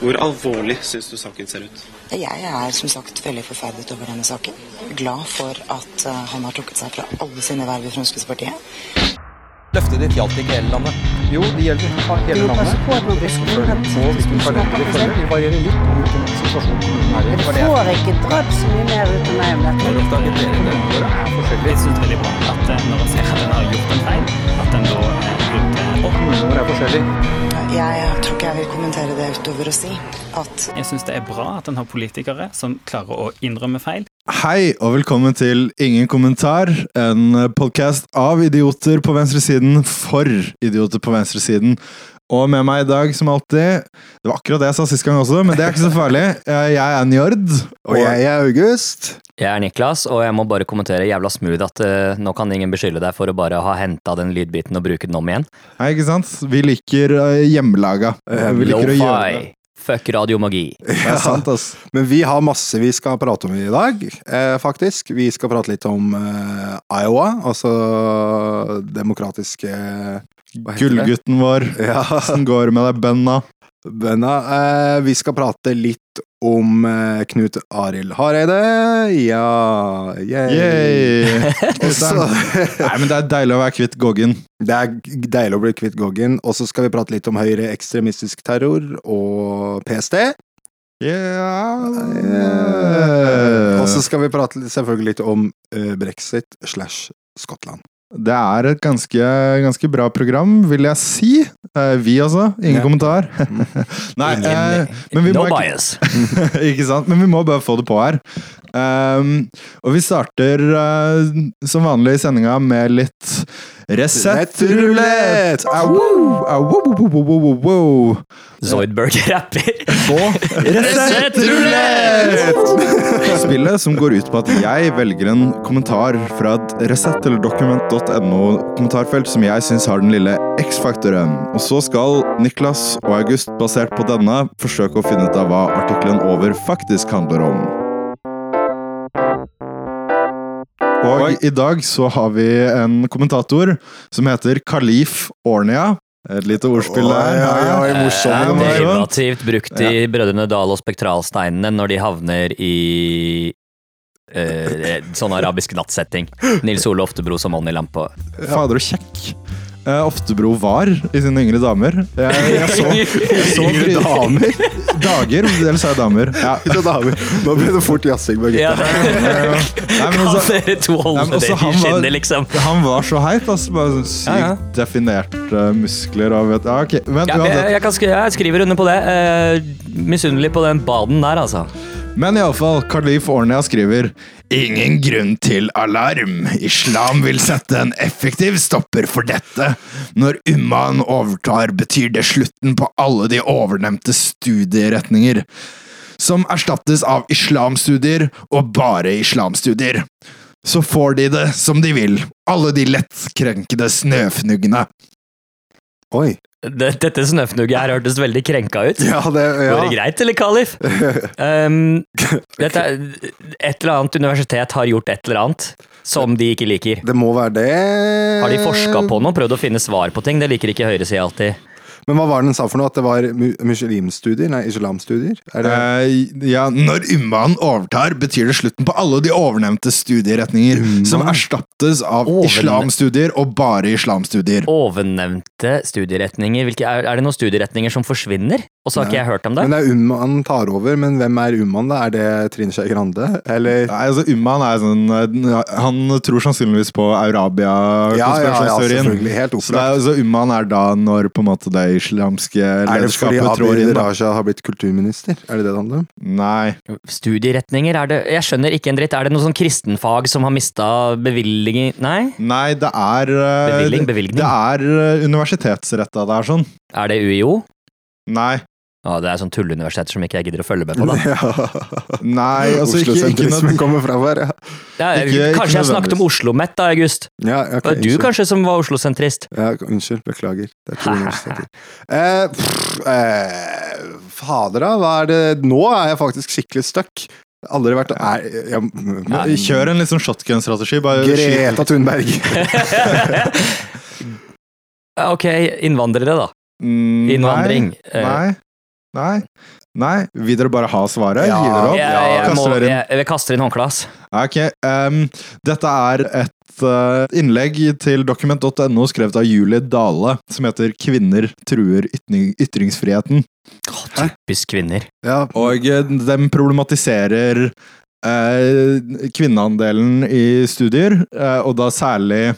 Hvor alvorlig syns du saken ser ut? Jeg er som sagt veldig forferdet over denne saken. Glad for at eh, han har trukket seg fra alle sine verv i Fremskrittspartiet. Løftet ditt gjaldt ikke hele landet. Jo, det gjelder hele landet. Rekkefølgen på hvilken på du følger, vil variere litt om hvilken situasjon kommunen er i. Det det jeg får ikke dratt så mye mer ut av meg om dette. Når oppdaget dere det? Det er forskjellig. Jeg syns veldig bra at eh, når man ser at en har gjort en feil, at en da eh, rydder opp. Kommuner er forskjellig. Jeg tror ikke jeg vil kommentere det utover å si at Jeg syns det er bra at en har politikere som klarer å innrømme feil. Hei og velkommen til Ingen kommentar, en podkast av idioter på venstresiden for idioter på venstresiden. Og med meg i dag, som alltid Det var akkurat det jeg sa sist gang også, men det er ikke så farlig. Jeg er Njord. Og jeg er August. Jeg er Niklas, og jeg må bare kommentere jævla smooth at uh, nå kan ingen beskylde deg for å bare ha henta den lydbiten og bruke den om igjen. Nei, ikke sant? Vi liker uh, hjemmelaga. Eh, Vi liker å gjøre det. Fuck radiomagi. Det er sant, ass. Men vi har masse vi skal prate om i dag, eh, faktisk. Vi skal prate litt om eh, Iowa, altså demokratiske? Gullgutten vår. Ja, Åssen går det med deg, Benna? Benna. Eh, vi skal prate litt om eh, Knut Arild Hareide. Ja yay. Yay! Og Nei, men det er deilig å være kvitt Goggen. Det er deilig å bli kvitt Goggen. Og så skal vi prate litt om høyreekstremistisk terror og PST. Yeah. Og så skal vi prate selvfølgelig litt om uh, brexit slash Skottland. Det er et ganske, ganske bra program, vil jeg si. Eh, vi altså. Ingen Ja. kommentar. Nei, Ingen- eh, men vi no må bias. ikke sant? Men vi må bare få det på her. Um, og vi starter uh, som vanlig i sendinga med litt Resett-rulett! Zoidberg rapper. Så Resett-rulett! Spillet som går ut på at jeg velger en kommentar fra et Resett eller dokument.no-kommentarfelt som jeg syns har den lille X-faktoren. Og så skal Niklas og August, basert på denne, forsøke å finne ut av hva artikkelen over faktisk handler om. Og i dag så har vi en kommentator som heter Kalif Ornia. Et lite ordspill der. oi, oi, morsom. Ja, morsomt. Derivativt brukt i Brødrene Dal og Spektralsteinene når de havner i eh, sånn arabisk nattsetting. Nils Ole Oftebro som ånd i lampa. Fader og kjekk. Eh, Oftebro var i sine yngre damer. Jeg, jeg så, jeg så Yngre damer? Dager, eller sa jeg damer? Ja. Damer. Nå ble det fort jazzing med Ja, gutta. Nei, men kan altså, dere to holde i var- skinnet, liksom? han var så heit. Altså, bare sånn sykt Ja, ja. definerte muskler og vet ja, okay. Men Ja, jeg, kan jeg skriver under på det. Uh, misunnelig på den baden der, altså. Men iallfall, Khalif Ornia skriver Ingen grunn til alarm. Islam vil sette en effektiv stopper for dette. Når ummaen overtar, betyr det slutten på alle de overnevnte studieretninger. Som erstattes av islamstudier og bare islamstudier. Så får de det som de vil, alle de lettkrenkede snøfnuggene. Oi. Det, dette snøfnugget her hørtes veldig krenka ut. Ja, det ja. Går det greit, eller, Kalif? Um, dette, et eller annet universitet har gjort et eller annet som de ikke liker. Det må være det. Har de forska på noe, prøvd å finne svar på ting? Det liker ikke høyresida alltid. Men hva var det den sa for noe? At det var mu muslimstudier? Nei, islamstudier? Er det Eh, ja, når ummaen overtar, betyr det slutten på alle de ovennevnte studieretninger, som erstattes av Overne- islamstudier og bare islamstudier. Ovennevnte studieretninger, hvilke, er, er det noen studieretninger som forsvinner? Og så har ikke jeg hørt om det? Men det er Umman tar over, men hvem er Umman, da? Er det Trine Skei Grande? Eller Nei, altså Umman er sånn eh, Han tror sannsynligvis på Ja, ja, ja. Helt så, det er, så Umman er da når på en måte det islamske Er det fordi lederskapet trår Abid inn. Raja har blitt kulturminister? Er det det det handler om? Nei. Studieretninger, er det Jeg skjønner ikke en dritt. Er det noe sånn kristenfag som har mista bevilgning Nei? Nei, det er Bevilgning? Det- bevilgning. Det er universitetsretta, det er sånn. Er det UiO? Nei. Ja, det er sånn tulleuniversiteter som ikke jeg gidder å følge med på, da. Nei, altså ikke, ikke noe Oslo-sentrismen kommer fra her, ja. Ja, jeg, ikke kanskje jeg snakket om. Oslo-Met, da, August? ja okay, Det var du unnskyld. kanskje som var Oslo-sentrist? Ja, unnskyld. Beklager. Det er tulleuniversiteter. universiteter. Eh, pff, eh, fader, da. Hva er det Nå er jeg faktisk skikkelig stuck. Aldri vært er, jeg, Men Kjør en sånn shotgun-strategi. Greta Thunberg. Ok, innvandrere, da. Mm, Innvandring. Nei. nei. Nei. Nei. Vil dere bare ha svaret? Ja. Gir dere opp? Jeg, jeg, må, jeg, jeg kaster inn håndkleet. Ok, Um, dette er et uh, innlegg til dokument.no skrevet av Julie Dale, som heter 'Kvinner truer ytring ytringsfriheten'. Typisk kvinner. Ja, Og de den problematiserer uh, kvinneandelen i studier, uh, og da særlig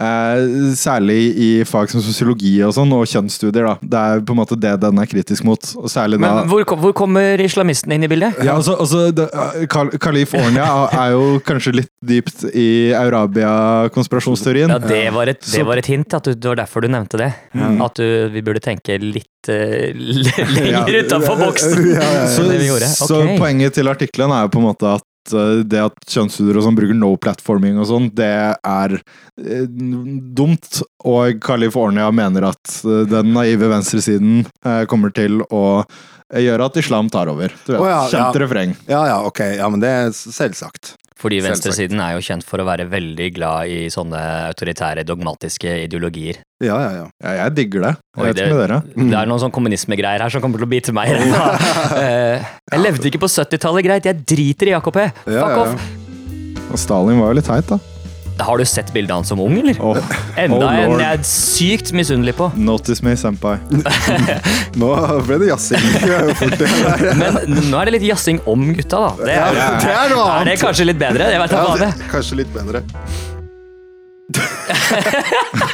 eh, særlig i fag som sosiologi og sånn, og kjønnsstudier. da. Det er på en måte det den er kritisk mot. Og særlig da Men hvor, kom- hvor kommer islamistene inn i bildet? ja, altså, altså det, Kal- Kalif er jo kanskje litt dypt i Eurabia-konspirasjonsteorien. Ja, det var et, det var et hint. At du, det var derfor du nevnte det. At du, vi burde tenke litt eh, lenger Ja. utenfor boksen. Ja, ja, ja. Så, så poenget til artikkelen er jo på en måte at uh, det at kjønnsstudier og sånn bruker no platforming og sånn, det er eh, dumt. Og California mener at uh, den naive venstresiden eh, kommer til å eh, gjøre at islam tar over. Du vet, oh, ja, Kjent ja. refreng. ja, ja, ok. Ja, men det er selvsagt. Fordi venstresiden er jo kjent for å være veldig glad i sånne autoritære, dogmatiske ideologier. Ja, ja, ja. Ja, jeg digger det. Jeg Oi, med dere. Det er noen sånn kommunismegreier her som kommer til å bite meg i. Eh, Jeg levde ikke på 70-tallet, greit. Jeg driter i AKP. Fuck off. Og Stalin var jo litt teit, da. Har du sett bildet hans som ung, eller? Oh. Enda Oh, en jeg er sykt misunnelig på. notice me, senpai. Nå ble det jazzing. Men nå er det litt jazzing om gutta, da. Det Ja, er, det er noe er det kanskje litt bedre? Jeg vet ikke Ja, det, kanskje litt bedre.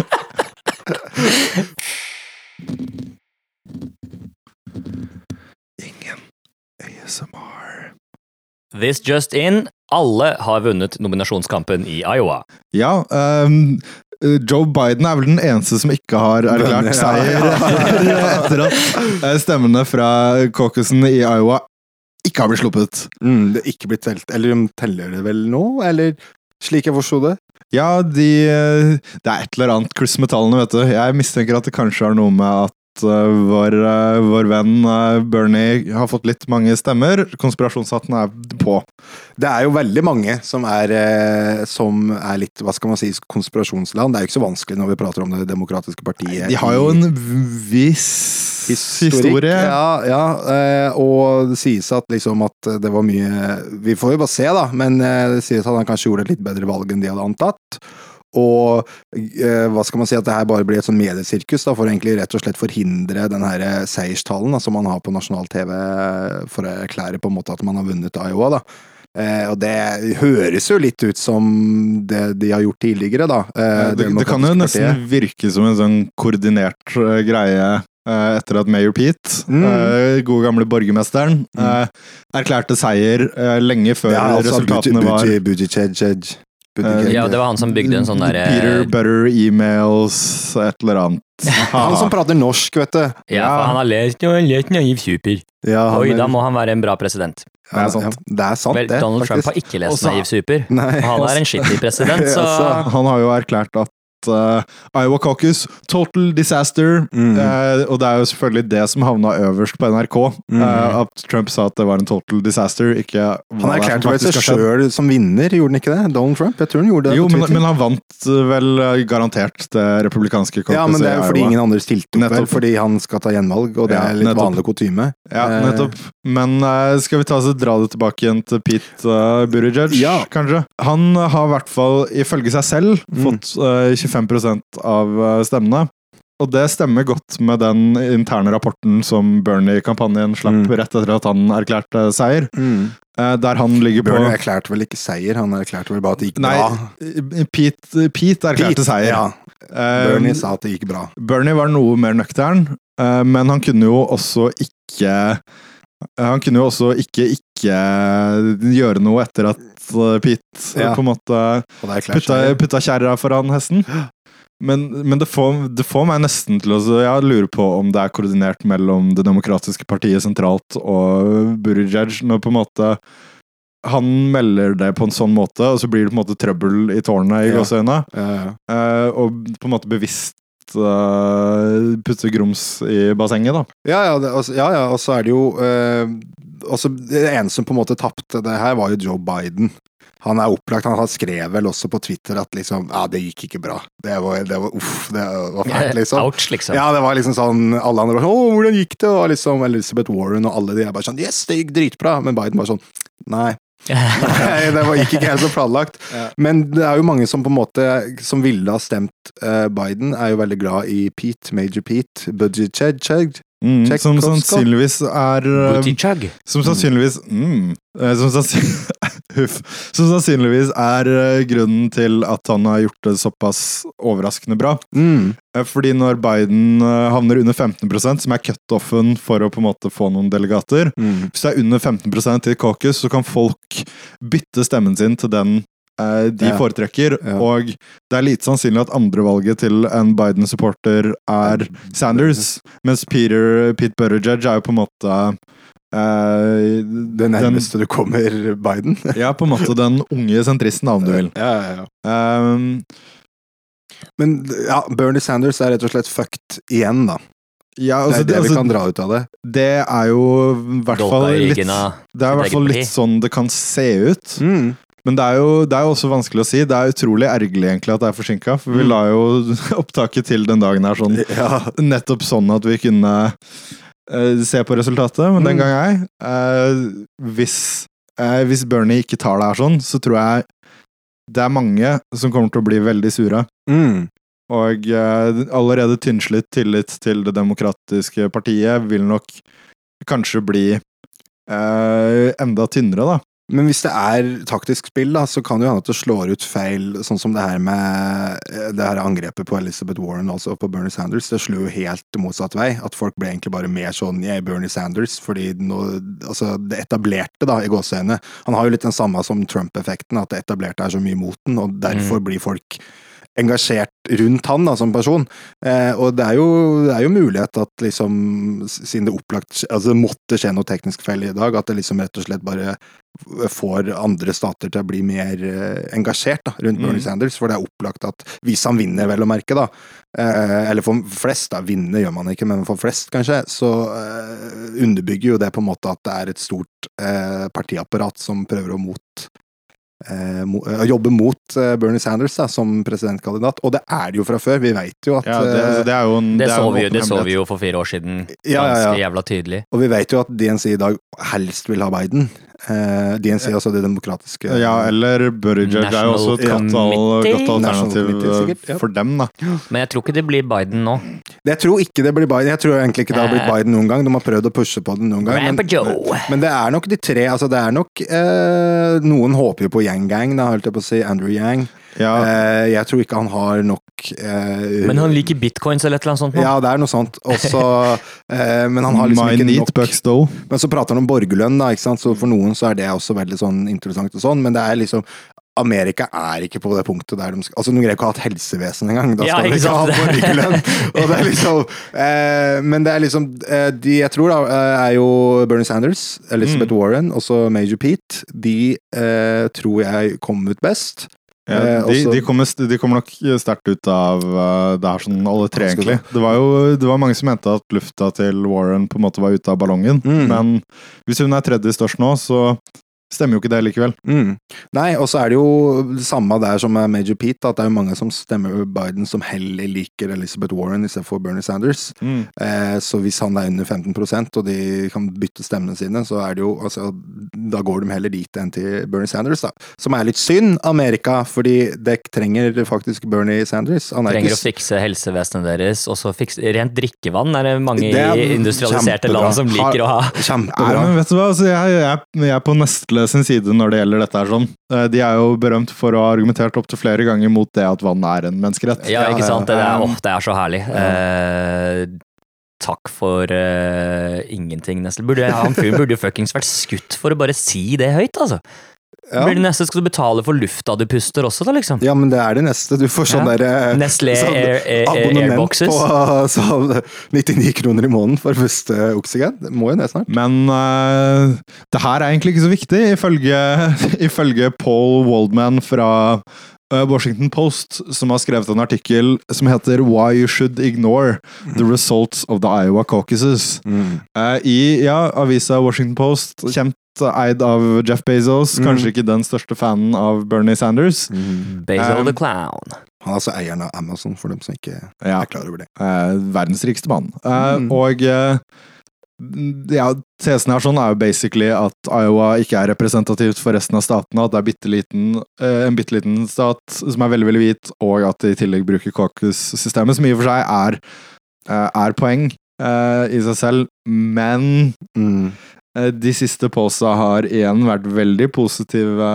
Ingen ASMR. This just in. Alle har vunnet nominasjonskampen i Iowa. Ja, um Joe Biden er vel den eneste som ikke har erklært seier etter at eh, stemmene fra caucusen i Iowa ikke har blitt sluppet. Mm, det er ikke blitt telt. Eller de teller det vel nå? Eller slik jeg forsto det? Ja, de eh, Det er et eller annet kluss med tallene, vet du. Jeg mistenker at det kanskje har noe med at vår, eh, vår venn eh, Bernie har fått litt mange stemmer. Konspirasjonshatten er på. Det er jo veldig mange som er, eh, som er litt, hva skal man si, konspirasjonsland. Det er jo ikke så vanskelig når vi prater om det demokratiske partiet. De har jo en viss Historikk, historie. Ja, ja eh, og det sies at liksom at det var mye Vi får jo bare se, da, men eh, det sies at han kanskje gjorde et litt bedre valg enn de hadde antatt. Og eh, hva skal man si, at det her bare blir et sånn mediesirkus da, for egentlig rett og slett forhindre den her seierstalen seierstallen da, som man har på nasjonal TV for å erklære på en måte at man har vunnet Iowa. da. Eh, og det høres jo litt ut som det de har gjort tidligere, da. Eh, det, det kan jo nesten virke som en sånn koordinert uh, greie eh, etter at Mayor Pete, Mm. eh, gode gamle borgermesteren, eh, erklærte seier eh, lenge før Ja, altså resultatene var Buttigieg. Ja, det var han som bygde en sånn derre Peter Butter emails, et eller annet. Han som prater norsk, vet du. Ja, for han har lest og lest naiv super. Ja, Oi, er- da må han være en bra president. ja, Det er sant. Ja, det er sant, Vel, det. Donald Trump har ikke lest Også- naiv super. Nei, han er en shitty president, så Altså, Han har jo erklært at uh, Iowa Caucus, total disaster. Mm. Uh, og det er jo selvfølgelig det som havna øverst på NRK. Mm. Eh, at Trump sa at det var en total disaster. Ikke han erklærte vel seg sjøl som vinner, gjorde han ikke det? Donald Trump? Jeg tror han gjorde det. Jo, men, men, han vant vel garantert det republikanske caucuset. Ja, men det er jo fordi ingen andre stilte opp, vel, fordi han skal ta gjenvalg, og det ja, er litt nettopp. vanlig kutyme. Ja, nettopp. Men skal vi ta oss så dra det tilbake igjen til Pete Buttigieg, ja. kanskje? Han har i hvert fall, ifølge seg selv, mm. fått 25 5 av eh, stemmene. Og det stemmer godt med den interne rapporten som Bernie-kampanjen slapp mm. rett etter at han erklærte seier. Mm. Eh, der han ligger på Bernie erklærte vel ikke seier, han erklærte vel bare at det gikk Nei, bra. Pete, Pete erklærte Pete, seier. Ja. Eh, Bernie um, sa at det gikk bra. Bernie var noe mer nøktern, men han kunne jo også ikke han kunne jo også ikke ikke gjøre noe etter at eh, Pete Ja. på en måte putta, putta kjerra foran hesten. Men, men det, får, det får meg nesten til å lurer på om det er koordinert mellom Det demokratiske partiet sentralt og Buttigieg, når på en måte han melder det på en sånn måte, og så blir det på en måte trøbbel i tårnet i Ja. gåseøynene. Ja, ja. Eh, og på en måte bevisst eh, putte grums i bassenget, da. Ja, ja, det, altså, ja, ja, og så er det jo eh, også, Det eneste som på en måte tapte det her, var jo Joe Biden. Han er opplagt, han har skrevet vel også på Twitter at liksom Ja, det gikk ikke bra. Det var, det var uff, det var fælt, liksom. Ouch, liksom. Ja, det var liksom sånn Alle andre var sånn 'Å, hvordan gikk det?' Og liksom Elizabeth Warren og alle de er bare sånn 'Yes, det gikk dritbra'. Men Biden var sånn Nei. Nei, det var, ikke helt så planlagt. Men det er jo mange som på en måte Som ville ha stemt eh, Biden, er jo veldig glad i Pete, Major Pete, Buttigieg. Mm, Check som sannsynligvis er eh, Som sannsynligvis mm, eh, som, sannsynligvis, Huff. som sannsynligvis er eh, grunnen til at han har gjort det såpass overraskende bra. Mm. Eh, Fordi når Biden havner under 15% som er cutoffen for å på en måte få noen delegater Mm. Hvis det er under 15% i caucus, så kan folk bytte stemmen sin til den eh, de Ja. foretrekker. Ja. Og det er lite sannsynlig at andrevalget til en Biden-supporter er Sanders, mens Peter, Pete Buttigieg er jo på en måte Uh, Det nærmeste du kommer Biden. Ja, på en måte den unge sentristen, da, om du vil. Ja, ja, ja. Um, Men ja, Bernie Sanders er rett og slett fucked igjen, da. ja, Det altså, er det det, vi altså, kan dra ut av det. det er jo i hvert fall litt Det er i hvert fall litt sånn det kan se ut. Mm. Men det er, jo, det er jo også vanskelig å si. Det er utrolig ergerlig egentlig at det er forsinka. For vi Mm. la jo opptaket til den dagen her sånn Ja. nettopp sånn at vi kunne uh, se på resultatet. Men den Mm. gang jeg uh, hvis, uh, hvis Bernie ikke tar det her sånn, så tror jeg det er mange som kommer til å bli veldig sure. Mm. Og allerede tynnslitt tillit til det demokratiske partiet vil nok kanskje bli enda tynnere, da. Men hvis det er taktisk spill, da, så kan det jo hende at det slår ut feil, sånn som det her med eh, det her angrepet på Elizabeth Warren, altså på Bernie Sanders. Det slo jo helt motsatt vei. At folk ble egentlig bare mer sånn jeg er Bernie Sanders, fordi nå, altså det etablerte, da, i gåseøynene. Han har jo litt den samme som Trump-effekten, at det etablerte er så mye mot den, og derfor blir folk engasjert rundt han da, som person. Eh, og det er, jo, det er jo mulighet at liksom, siden det opplagt Altså det måtte skje noe teknisk feil i dag, at det liksom rett og slett bare får andre stater til å bli mer eh, engasjert da, rundt Bernie Mm. Sanders. For det er opplagt at hvis han vinner, vel å merke, da, eh, eller for flest, da, vinne gjør man ikke, men for flest kanskje, så eh, underbygger jo det på en måte at det er et stort eh, partiapparat som prøver å mot mo jobbe mot eh, Bernie Sanders da, som presidentkandidat. Og det er det jo fra før. Vi veit jo at Ja, det, eh, altså, det er jo en Det, det, så vi, det så vi jo for fire år siden Ja, ja, ganske ja. jævla tydelig. Og vi vet jo at DNC i dag helst vil ha Biden. Eh, DNC, altså det demokratiske Ja, eller Buttigieg er jo også et godt, alternativ sikkert, ja. for dem, da. Men jeg tror ikke det blir Biden nå. Jeg tror ikke det blir Biden. Jeg tror egentlig ikke det har blitt Eh. Biden noen gang. De har prøvd å pushe på den noen gang. Men, men det er nok de tre altså det er nok eh, Noen håper jo på Yang Gang, da holdt jeg på å si. Andrew Yang. Ja, Eh, jeg tror ikke han har nok eh, Men han liker bitcoins eller et eller annet sånt nå. Ja, det er noe sånt. Også, eh, men han har liksom My ikke nok bucks. Men så prater han om borgerlønn, da, ikke sant? så for noen så er det også veldig sånn interessant og sånn, men det er liksom Amerika er ikke på det punktet der de skal Altså, de greier ikke å ha et helsevesen engang. Da Ja, skal de ikke ha borgerlønn! Og det er liksom eh, Men det er liksom eh, De jeg tror, da, eh, er jo Bernie Sanders, Elizabeth Mm. Warren, også Major Pete. De eh, tror jeg kom ut best. Ja, Eh, de, de, kommer, de kommer nok sterkt ut av uh, det her sånn alle tre, egentlig. Det var jo det var mange som mente at lufta til Warren på en måte var ute av ballongen. Mm. Men hvis hun er tredje størst nå, så stemmer jo ikke det likevel. Mm. Nei, og så er det jo det samme der som med Major Pete, at det er jo mange som stemmer Biden som heller liker Elizabeth Warren istedenfor Bernie Sanders. Eh, så hvis han er under 15% og de kan bytte stemmene sine, så er det jo altså, Da går de heller dit enn til Bernie Sanders, da. Som er litt synd, Amerika, fordi dere trenger faktisk Bernie Sanders. Han er Trenger å fikse helsevesenet deres, og så fikse rent drikkevann er det mange Det er i industrialiserte kjempebra. land som liker å ha. Kjempebra. kjempebra. men vet du hva? Altså, jeg, jeg, jeg er på Nestle sin side når det gjelder dette her sånn. Eh, De er jo berømt for å ha argumentert opptil flere ganger mot det at vann er en menneskerett. Ja, ikke sant? Det er, oh, det er så herlig. Eh, takk for uh, ingenting, Nestle. Burde, han fyren burde jo fuckings vært skutt for å bare si det høyt, altså. Ja. Blir det neste skal du betale for lufta du puster også, da, liksom? Ja, men det er det neste. Du får sånn Ja. der Nestlé sånn Air, Air, abonnement på sånn 99 kroner i måneden for å puste oksygen. Det må jo ned snart. Men uh, det her er egentlig ikke så viktig, ifølge, ifølge Paul Waldman fra eh, Washington Post, som har skrevet en artikkel som heter Why You Should Ignore the Results of the Iowa Caucuses. Mm. Eh, I ja, avisa Washington Post, kjent eid av Jeff Bezos. Mm. Kanskje ikke den største fanen av Bernie Sanders. Bezos Um, the Clown. Han er altså eieren av Amazon, for dem som ikke Ja. er klar over det. Uh, verdens rikeste mann. Uh, Mm. Og uh, ja, tesen her sånn er jo basically at Iowa ikke er representativt for resten av statene. At det er bitteliten, en bitte liten stat som er veldig veldig hvit, og at de i tillegg bruker caucus-systemet, som i og for seg er, er poeng eh, i seg selv. Men Mm. uh, de siste posa har igjen vært veldig positive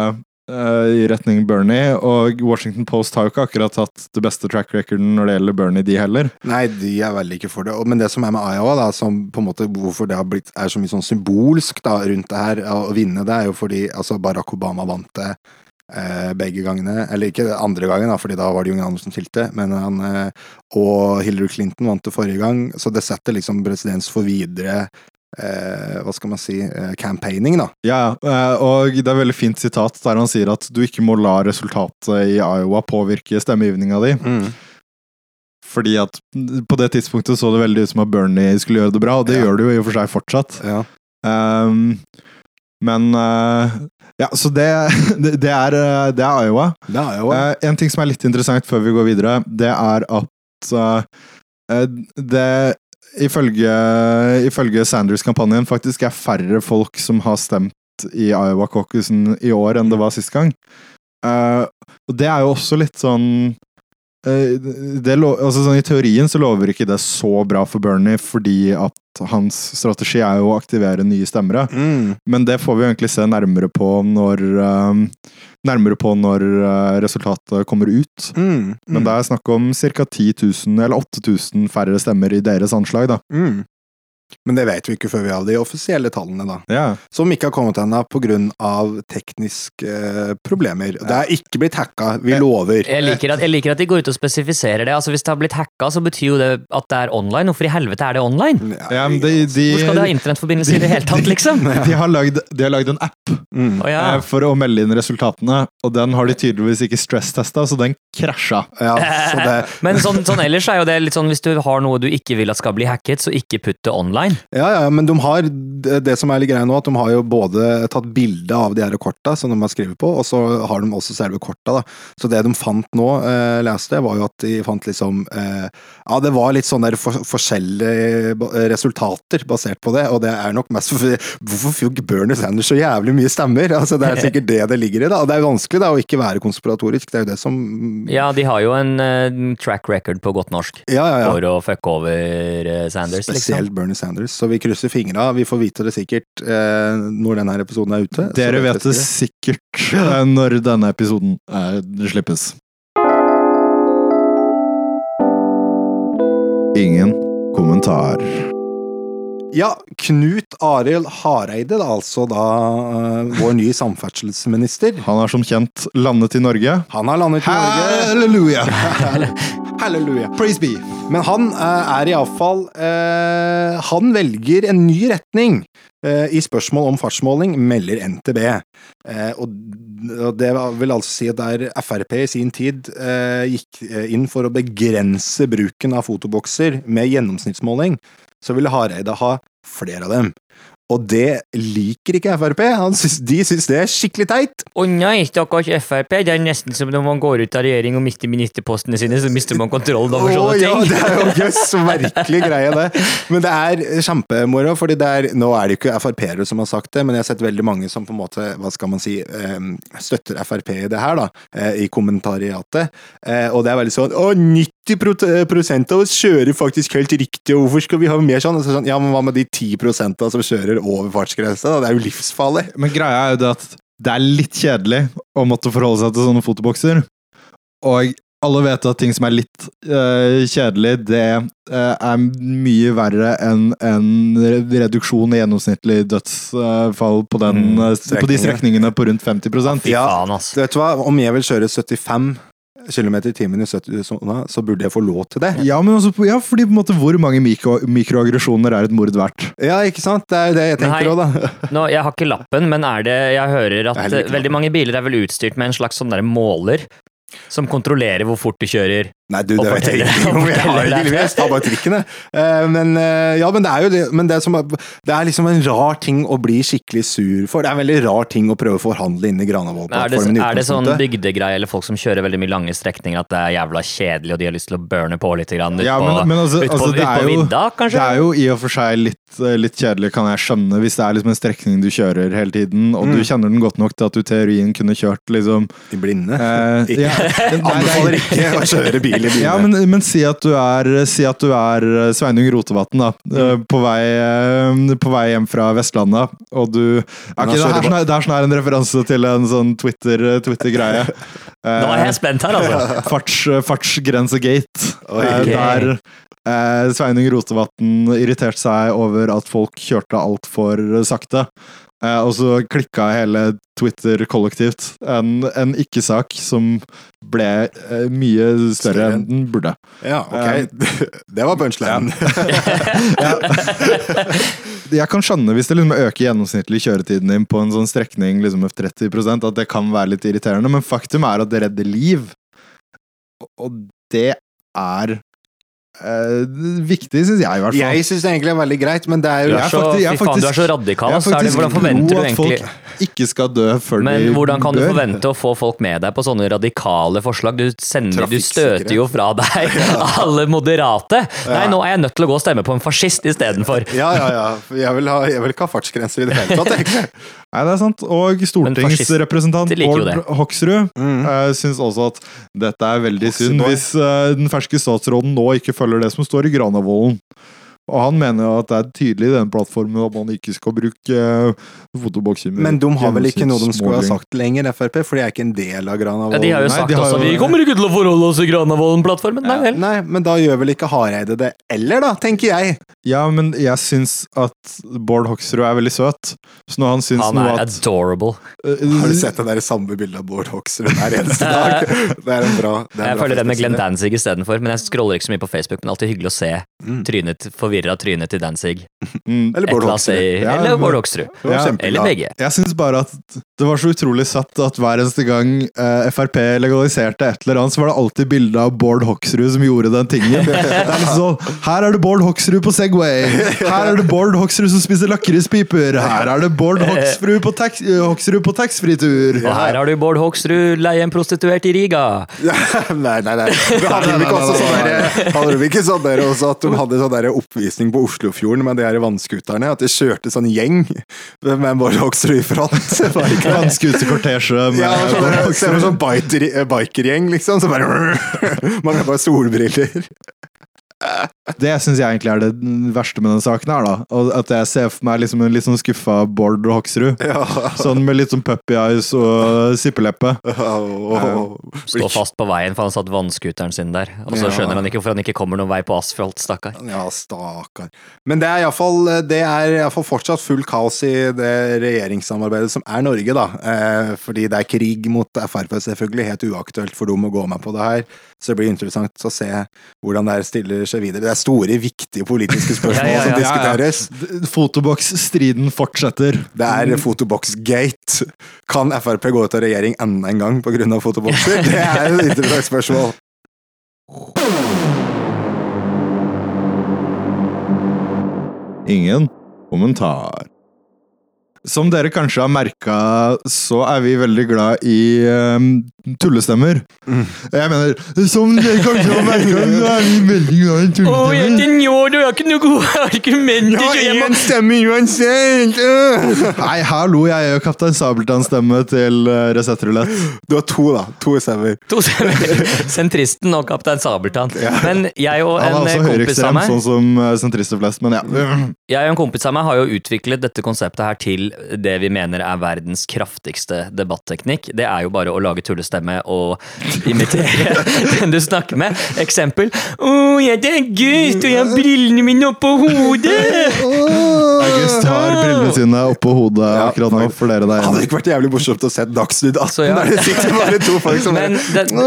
eh, i retning Bernie, og Washington Post har jo ikke akkurat hatt det beste track recorden når det gjelder Bernie, de heller. Nei, de er veldig ikke for det. Men det som er med Iowa, da, som på en måte, hvorfor det har blitt, er så mye sånn symbolsk da, rundt det her, å vinne det, er jo fordi altså, Barack Obama vant det begge gangene. Eller ikke andre gangen, da, fordi da var det Jung Andersen stilte, men han eh, Og Hillary Clinton vant det forrige gang, så det setter liksom presedens for videre eh, hva skal man si eh, campaigning, da. Ja, eh, og det er veldig fint sitat der han sier at du ikke må la resultatet i Iowa påvirke stemmegivninga di. Fordi at på det tidspunktet så det veldig ut som at Bernie skulle gjøre det bra, og det Ja. gjør det jo i og for seg fortsatt. Ja. Um, men eh, Ja, så det, det, det, er, eh, det er Iowa. Det er Iowa. Eh, en ting som er litt interessant før vi går videre, det er at eh, eh, det ifølge, ifølge Sanders-kampanjen faktisk er færre folk som har stemt i Iowa caucusen i år enn det var sist gang. Eh, og det er jo også litt sånn lo, altså sånn I teorien så lover ikke det så bra for Bernie, fordi at hans strategi er jo å aktivere nye stemmere. mm. Men det får vi egentlig se nærmere på når eh, Nærmere på når eh, resultatet kommer ut. Mm. Men det er snakk om ca. 10 000 eller 8000 færre stemmer i deres anslag, da. Men det vet vi ikke før vi har de offisielle tallene, da. Ja. Som ikke har kommet ennå pga. tekniske eh, problemer. Det er ikke blitt hacka, vi lover. Jeg liker, at, jeg liker at de går ut og spesifiserer det. Altså Hvis det har blitt hacka, så betyr jo det at det er online. Hvorfor i helvete er det online? ja men de, de, Hvor skal de ha internettforbindelse i det hele tatt, liksom? de, har lagd, de har lagd en app Mm. oh, ja. eh, for å melde inn resultatene, og den har de tydeligvis ikke stresstesta, så den krasja. Ja, så det, Men sånn, sånn ellers er jo det litt sånn hvis du har noe du ikke vil at skal bli hacket, så ikke putt det online. Ja, ja, men de har det som er litt greia nå, at de har jo både tatt bilde av de her korta som de har skrevet på, og så har de også selve korta. da. Så det de fant nå, eh, leste jeg, var jo at de fant liksom eh, Ja, det var litt sånne der for, forskjellige resultater basert på det, og det er nok mest for Hvorfor fikk Bernie Sanders så jævlig mye stemmer? Altså, Det er sikkert det det ligger i, da. Og det er vanskelig da å ikke være konspiratorisk, det er jo det som Ja, de har jo en uh, track record på godt norsk Ja, ja, ja. for å fucke over eh, Sanders, Spesielt liksom. Bernie Sanders. Så vi krysser fingra. Vi får vite det sikkert eh, når denne episoden er ute. Dere vet det sikkert eh, når denne episoden er, slippes. Ingen kommentar. Ja, Knut Arild Hareide, da, altså da eh, vår nye samferdselsminister. Han har som kjent landet i Norge. Han har landet i Norge. Halleluja! Halleluja. Praise be! Men han eh, er iallfall eh, Han velger en ny retning eh, i spørsmål om fartsmåling, melder NTB. Eh, og, det vil altså si at der Frp i sin tid eh, gikk eh, inn for å begrense bruken av fotobokser med gjennomsnittsmåling, så ville Hareide ha flere av dem. Og det liker ikke Frp. Han syns, de syns det er skikkelig teit. Å nei, stakkars Frp. Det er nesten som når man går ut av regjering og mister ministerpostene sine, så mister man kontrollen over Å, sånne ja, ting. det er jo jøss, merkelig greie, det. Men det er kjempemoro, fordi det er Nå er det jo ikke Frp-ere som har sagt det, men jeg har sett veldig mange som på en måte, hva skal man si, eh, støtter Frp i det her, da, eh, i kommentariatet. Eh, og det er veldig sånn Å, 90 prosent av oss kjører faktisk helt riktig, og hvorfor skal vi ha mer sånn? Så sånn ja, men hva med de 10% som kjører over fartsgrensa? da? Det er jo livsfarlig. Men greia er jo det at det er litt kjedelig å måtte forholde seg til sånne fotobokser. Og alle vet at ting som er litt eh, kjedelig, det eh, er mye verre enn en reduksjon i gjennomsnittlig dødsfall på, den, Mm, eh, på de strekningene på rundt 50 Fy Ja. faen, ass. Vet du hva, om jeg vil kjøre 75 km i timen i 70-sona, så burde jeg få lov til det. Ja, men også, ja, fordi på en måte hvor mange mikro, mikroaggresjoner er et mord verdt? Ja, ikke sant? Det er jo det jeg tenker òg, da. Nå, jeg har ikke lappen, men er det Jeg hører at eh, veldig mange biler er vel utstyrt med en slags sånn der måler som kontrollerer hvor fort du kjører Nei, du, det vet jeg ikke ingenting om. Jeg har ikke lest, tar bare trikken, jeg. Eh, Men, eh, ja, men det er jo det, men det, som det er liksom en rar ting å bli skikkelig sur for. Det er en veldig rar ting å prøve å forhandle inn i Granavolden-plattformen. er det sånn bygdegreie eller folk som kjører veldig mye lange strekninger at det er jævla kjedelig og de har lyst til å burne på litt grann ut Ja, på, men, men altså, ut på, altså, det, ut på jo, vidda, kanskje? det er jo i og for seg litt, eh, litt kjedelig, kan jeg skjønne, hvis det er liksom en strekning du kjører hele tiden, og Mm. du kjenner den godt nok til at du teorien kunne kjørt liksom I blinde. eh, ja, Anbefaler ikke å kjøre bil blinde. Ja, men, men si at du er, si at du er eh, Sveinung Rotevatn, da. eh, Mm. På vei, eh, på vei hjem fra Vestlandet, og du okay, det, er sånn, det er sånn her en referanse til en sånn Twitter- Twitter-greie. Nå er jeg spent her, altså. Farts, fartsgrensegate. Eh, Der eh, Sveinung Rotevatn irriterte seg over at folk kjørte altfor sakte. Eh, og så klikka hele Twitter kollektivt. En, en ikke-sak som ble uh, mye større enn den burde. Ja, ok. Det var punchlinen. Jeg kan skjønne hvis det liksom øker gjennomsnittlig kjøretiden din på en sånn strekning liksom 30% at det kan være litt irriterende, men faktum er at det redder liv. Og det er eh, viktig, syns jeg i hvert fall. Jeg syns det egentlig er veldig greit, men det er Du jo er Jeg så, faktisk- jeg faktisk, faen, du er så radikal. jeg Så er det, faktisk hvordan forventer du at egentlig folk ikke skal dø før Men de hvordan kan du forvente å få folk med deg på sånne radikale forslag? Du, sender, du støter jo fra deg alle moderate. Nei, nå er jeg nødt til å gå og stemme på en fascist istedenfor. Ja, ja, ja. Jeg vil, ha, jeg vil ikke ha fartsgrenser i det hele tatt, egentlig. Nei, det er sant. Og stortingsrepresentant Bård Hoksrud Mm. uh, syns også at dette er veldig synd hvis uh, den ferske statsråden nå ikke følger det som står i Granavolden. Og han mener jo at det er tydelig i den plattformen at man ikke skal bruke uh, fotobokser Men de har vel ikke noe de skulle ha sagt lenger, Frp, for de er ikke en del av Granavolden. Ja, de har jo sagt nei, har også jo- vi kommer ikke til å forholde oss til Granavolden-plattformen. Nei ja. Nei, men da gjør vel ikke Hareide det eller, da, tenker jeg. Ja, men jeg syns at Bård Hoksrud er veldig søt. Så når han syns Han noe er adorable. uh, Har du sett det der samme bildet av Bård Hoksrud hver eneste dag? Det er en bra det er en Jeg bra følger den med Glenn. Danzig istedenfor, men jeg scroller ikke så mye på Facebook. Men alltid hyggelig å se Mm. trynet, forvirra trynet til Danzig. mm, Eller Bård eller Hoksrud. Ja, Eller Bård Hoksrud. Eller begge. Jeg syns bare at det var så utrolig satt at hver eneste gang eh, Frp legaliserte et eller annet, så var det alltid bilde av Bård Hoksrud som gjorde den tingen. Det er liksom sånn Her er det Bård Hoksrud på Segway. Her er det Bård Hoksrud som spiser lakrispiper. Her er det Bård Hoksrud på, tax, Hoksrud på taxfree-tur. Og her har du Bård Hoksrud, leie en prostituert i Riga. nei, nei, nei. Hadde de ikke sånn ikke sånn der også at de hadde sånn der oppvisning på Oslofjorden med de her vannskuterne? At de kjørte sånn gjeng med Bård Hoksrud i front? Var det ikke det? utekortesje. Ja, ser ut som biker- bikergjeng, liksom. Så bare Mangler bare solbriller. Det syns jeg egentlig er det verste med den saken her, da. Og at jeg ser for meg liksom en litt sånn skuffa Bård Hoksrud. Ja. Sånn med litt sånn puppy eyes og sippeleppe. Stå fast på veien, for han satt vannskuteren sin der. Og så Ja. skjønner han ikke hvorfor han ikke kommer noen vei på asfalt, stakkar. Ja, stakkar. Men det er iallfall Det er i hvert fall fortsatt full kaos i det regjeringssamarbeidet som er Norge, da. Eh, fordi det er krig mot Frp, selvfølgelig. Helt uaktuelt for dem å gå med på det her. Så det blir interessant å se hvordan det her stiller seg videre. Det er store, viktige politiske spørsmål Ja, ja, ja. som Ja, ja. diskuteres. Fotoboksstriden fortsetter. Det er fotoboksgate. Kan Frp gå ut av regjering enda en gang pga. fotobokser? Det er et interessant spørsmål. Ingen kommentar. Som dere kanskje har merka, så er vi veldig glad i um, tullestemmer. Jeg mener, som dere kanskje har merka, så er vi veldig glad i tullestemmer. njål, du har ikke noe gode argumenter, stemme uansett! Nei, hallo, jeg er jo Kaptein Sabeltann-stemme til uh, Resett-rulett. Du har to, da. To stemmer. To stemmer. Sentristen og Kaptein Sabeltann. Men jeg og en er eh, kompis av meg sånn som uh, sentrister flest, men ja. Jeg og en kompis av meg har jo utviklet dette konseptet her til det vi mener er verdens kraftigste debatteknikk. Det er jo bare å lage tullestemme og imitere den du snakker med. Eksempel. Å, jeg er gutt, og jeg har brillene mine oppå hodet! August har brillene sine oppå hodet Ja, akkurat nå, for dere der Hadde det ikke vært jævlig morsomt å se Dagsnytt 18 ja. der det sitter bare to folk som Men den,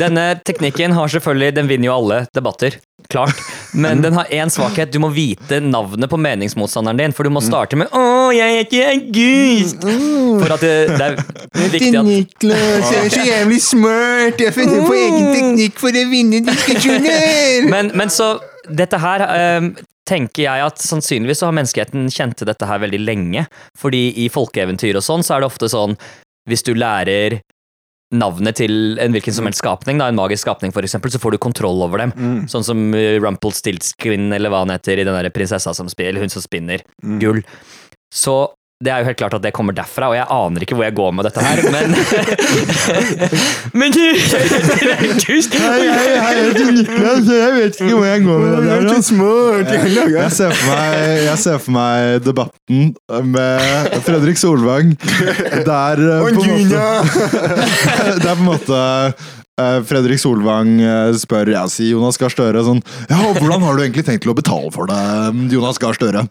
denne teknikken har selvfølgelig Den vinner jo alle debatter. Klart. Men den har én svakhet. Du må vite navnet på meningsmotstanderen din. For du må starte med 'Å, jeg er ikke en August! For at det, det er viktig at Niklas, jeg er så jævlig smart! Jeg finner på egen teknikk for å vinne diskusjoner! men, men så dette her um, tenker jeg at sannsynligvis så har menneskeheten kjent til dette her veldig lenge. Fordi i folkeeventyr og sånn, så er det ofte sånn hvis du lærer navnet til en hvilken som helst skapning, da, en magisk skapning eksempel, så får du kontroll over dem. Sånn som uh, Rumpelstiltskin, eller hva han heter, i den der prinsessa som spiller, hun som spinner gull. Så det er jo helt klart at det kommer derfra, og jeg aner ikke hvor jeg går med dette her, men Men du! Hei, hei, hei, jeg heter Niklas, og jeg vet ikke hvor jeg går med det der. smart! Jeg ser, for meg, jeg ser for meg debatten med Fredrik Solvang, der Det på en måte, Der på en måte eh, Fredrik Solvang eh, spør jeg sier Jonas Gahr Støre sånn Ja, hvordan har du egentlig tenkt til å betale for det, Jonas Gahr Støre?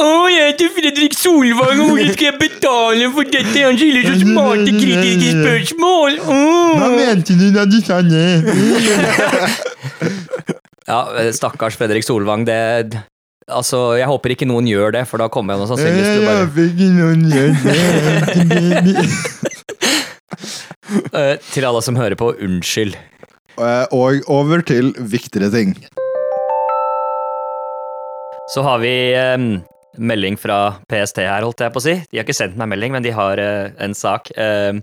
Å, jeg heter Fredrik Solvang, og hvordan skal jeg betale for dette? Han stiller så smarte, kritiske spørsmål! Åh. mente du da du sa det? Ja, stakkars Fredrik Solvang, det Altså, jeg håper ikke noen gjør det, for da kommer jeg nå sannsynligvis til å bare ikke noen gjør det. Eh, Til alle som hører på, unnskyld. Eh, Og over til viktigere ting. Så har vi eh, melding fra PST her, holdt jeg på å si. De har ikke sendt meg melding, men de har eh, en sak eh,